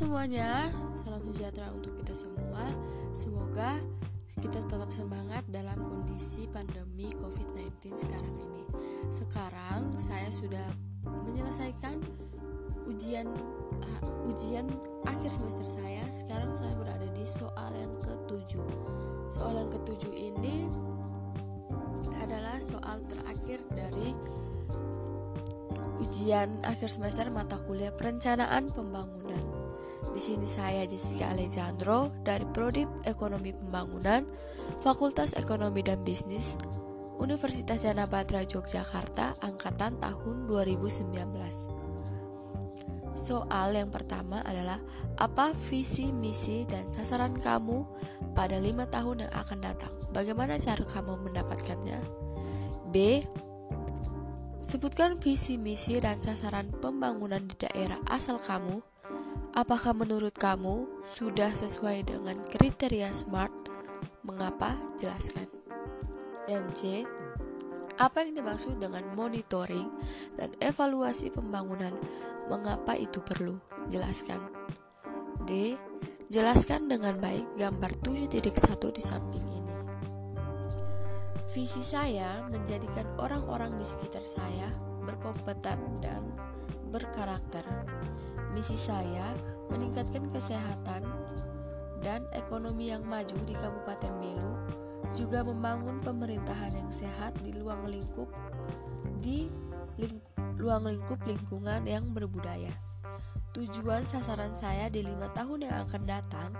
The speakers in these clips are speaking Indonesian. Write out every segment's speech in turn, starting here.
semuanya, salam sejahtera untuk kita semua. Semoga kita tetap semangat dalam kondisi pandemi COVID-19 sekarang ini. Sekarang saya sudah menyelesaikan ujian uh, ujian akhir semester saya. Sekarang saya berada di soal yang ketujuh. Soal yang ketujuh ini adalah soal terakhir dari ujian akhir semester mata kuliah perencanaan pembangunan. Di sini saya Jessica Alejandro dari Prodi Ekonomi Pembangunan, Fakultas Ekonomi dan Bisnis, Universitas Jana Batra Yogyakarta angkatan tahun 2019. Soal yang pertama adalah apa visi, misi, dan sasaran kamu pada lima tahun yang akan datang? Bagaimana cara kamu mendapatkannya? B. Sebutkan visi, misi, dan sasaran pembangunan di daerah asal kamu Apakah menurut kamu sudah sesuai dengan kriteria SMART? Mengapa? Jelaskan. Yang C. Apa yang dimaksud dengan monitoring dan evaluasi pembangunan? Mengapa itu perlu? Jelaskan. D. Jelaskan dengan baik gambar 7.1 di samping ini. Visi saya menjadikan orang-orang di sekitar saya berkompeten dan berkarakter Misi saya meningkatkan kesehatan dan ekonomi yang maju di Kabupaten Belu, juga membangun pemerintahan yang sehat di luang lingkup di ling, luang lingkup lingkungan yang berbudaya. Tujuan sasaran saya di lima tahun yang akan datang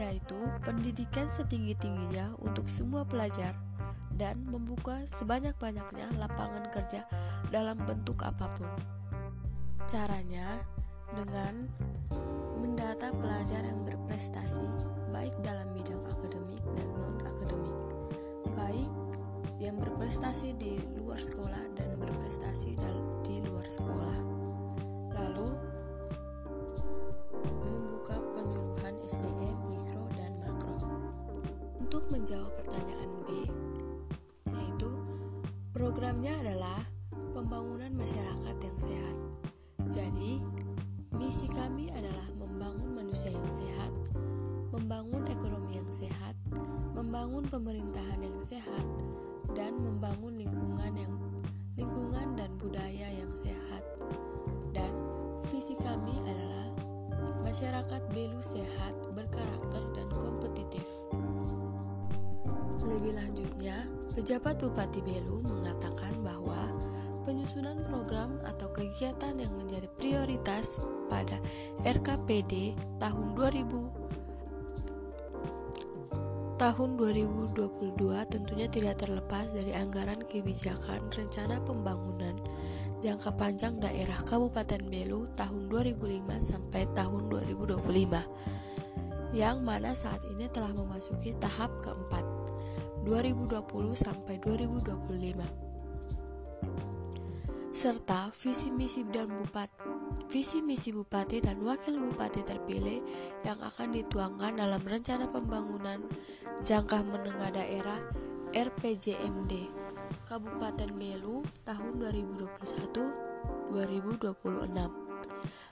yaitu pendidikan setinggi-tingginya untuk semua pelajar dan membuka sebanyak-banyaknya lapangan kerja dalam bentuk apa pun. Caranya dengan mendata pelajar yang berprestasi baik dalam bidang akademik dan non-akademik, baik yang berprestasi di luar sekolah dan berprestasi di luar sekolah. Lalu membuka penyuluhan SDM mikro dan makro. Untuk menjawab pertanyaan B, yaitu programnya adalah pembangunan masyarakat yang sehat. Jadi, misi kami adalah membangun manusia yang sehat, membangun ekonomi yang sehat, membangun pemerintahan yang sehat, dan membangun lingkungan yang lingkungan dan budaya yang sehat. Dan visi kami adalah masyarakat Belu sehat, berkarakter dan kompetitif. Lebih lanjutnya, pejabat Bupati Belu mengatakan penyusunan program atau kegiatan yang menjadi prioritas pada RKPD tahun 2000 tahun 2022 tentunya tidak terlepas dari anggaran kebijakan rencana pembangunan jangka panjang daerah Kabupaten Belu tahun 2005 sampai tahun 2025 yang mana saat ini telah memasuki tahap keempat 2020 sampai 2025 serta visi misi dan bupati visi misi bupati dan wakil bupati terpilih yang akan dituangkan dalam rencana pembangunan jangka menengah daerah RPJMD Kabupaten Belu tahun 2021 2026.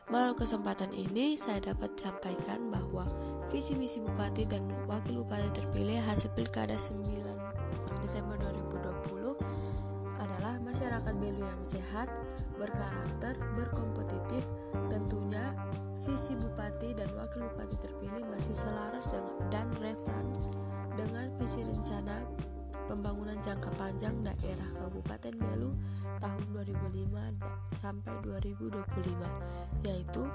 Melalui kesempatan ini saya dapat sampaikan bahwa visi misi bupati dan wakil bupati terpilih hasil pilkada 9 Desember 2020 masyarakat Belu yang sehat, berkarakter, berkompetitif, tentunya visi bupati dan wakil bupati terpilih masih selaras dengan, dan relevan dengan visi rencana pembangunan jangka panjang daerah Kabupaten Belu tahun 2005 sampai 2025 yaitu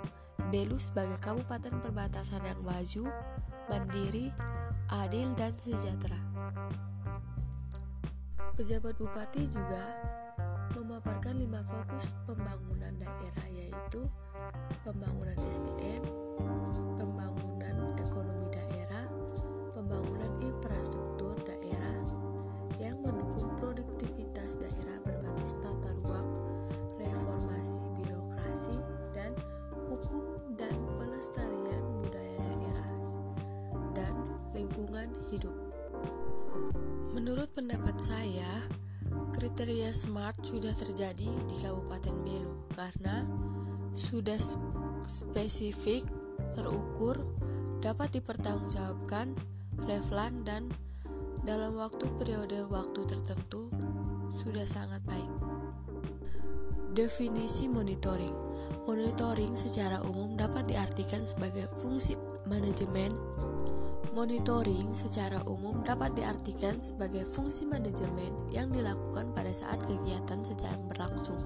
Belu sebagai kabupaten perbatasan yang maju, mandiri, adil dan sejahtera. Pejabat bupati juga memaparkan lima fokus pembangunan daerah yaitu pembangunan SDM, pembangunan ekonomi daerah, pembangunan infrastruktur daerah yang mendukung produktivitas daerah berbasis tata ruang, reformasi birokrasi, dan hukum dan pelestarian budaya daerah dan lingkungan hidup. Menurut pendapat saya, kriteria smart sudah terjadi di Kabupaten Belu karena sudah spesifik, terukur, dapat dipertanggungjawabkan, relevan, dan dalam waktu periode waktu tertentu sudah sangat baik. Definisi monitoring Monitoring secara umum dapat diartikan sebagai fungsi manajemen Monitoring secara umum dapat diartikan sebagai fungsi manajemen yang dilakukan pada saat kegiatan sedang berlangsung,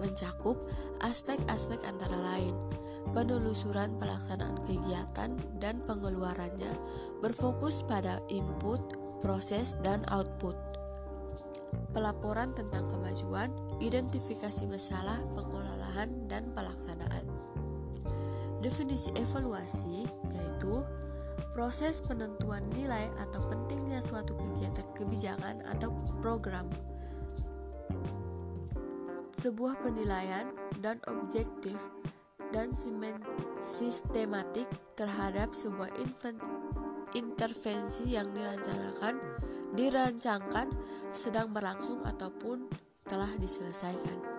mencakup aspek-aspek antara lain penelusuran pelaksanaan kegiatan dan pengeluarannya berfokus pada input, proses, dan output. Pelaporan tentang kemajuan, identifikasi masalah, pengelolaan, dan pelaksanaan. Definisi evaluasi yaitu proses penentuan nilai atau pentingnya suatu kegiatan kebijakan atau program. Sebuah penilaian dan objektif dan sistematik terhadap sebuah intervensi yang dirancangkan, dirancangkan sedang berlangsung ataupun telah diselesaikan.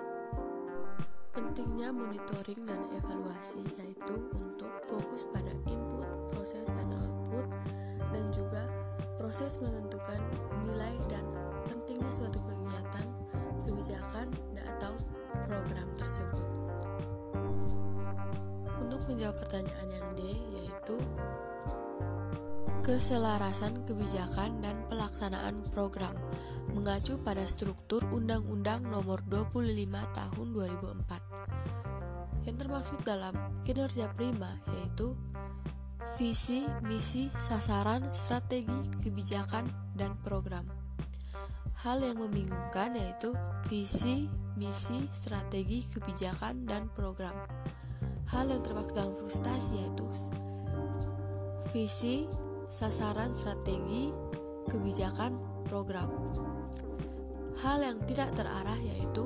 Pentingnya monitoring dan evaluasi yaitu untuk fokus pada input, proses, dan output dan juga proses menentukan nilai dan pentingnya suatu kegiatan, kebijakan, atau program tersebut. Untuk menjawab pertanyaan yang D yaitu keselarasan kebijakan dan pelaksanaan program mengacu pada struktur Undang-Undang Nomor 25 Tahun 2004 yang termaksud dalam kinerja prima yaitu visi, misi, sasaran, strategi, kebijakan, dan program. Hal yang membingungkan yaitu visi, misi, strategi, kebijakan, dan program. Hal yang termaksud dalam frustasi yaitu visi, sasaran, strategi, kebijakan, program. Hal yang tidak terarah yaitu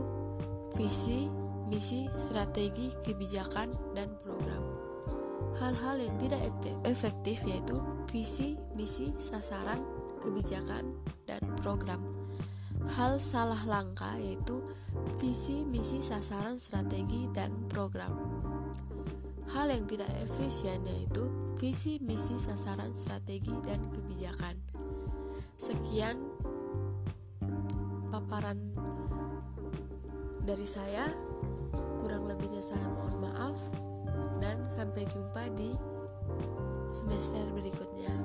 visi, misi, strategi, kebijakan, dan program. Hal-hal yang tidak efektif yaitu visi, misi, sasaran, kebijakan, dan program. Hal salah langkah yaitu visi, misi, sasaran, strategi, dan program. Hal yang tidak efisien yaitu visi, misi, sasaran, strategi, dan kebijakan. Sekian paparan dari saya. Kurang lebihnya saya mohon maaf dan sampai jumpa di semester berikutnya.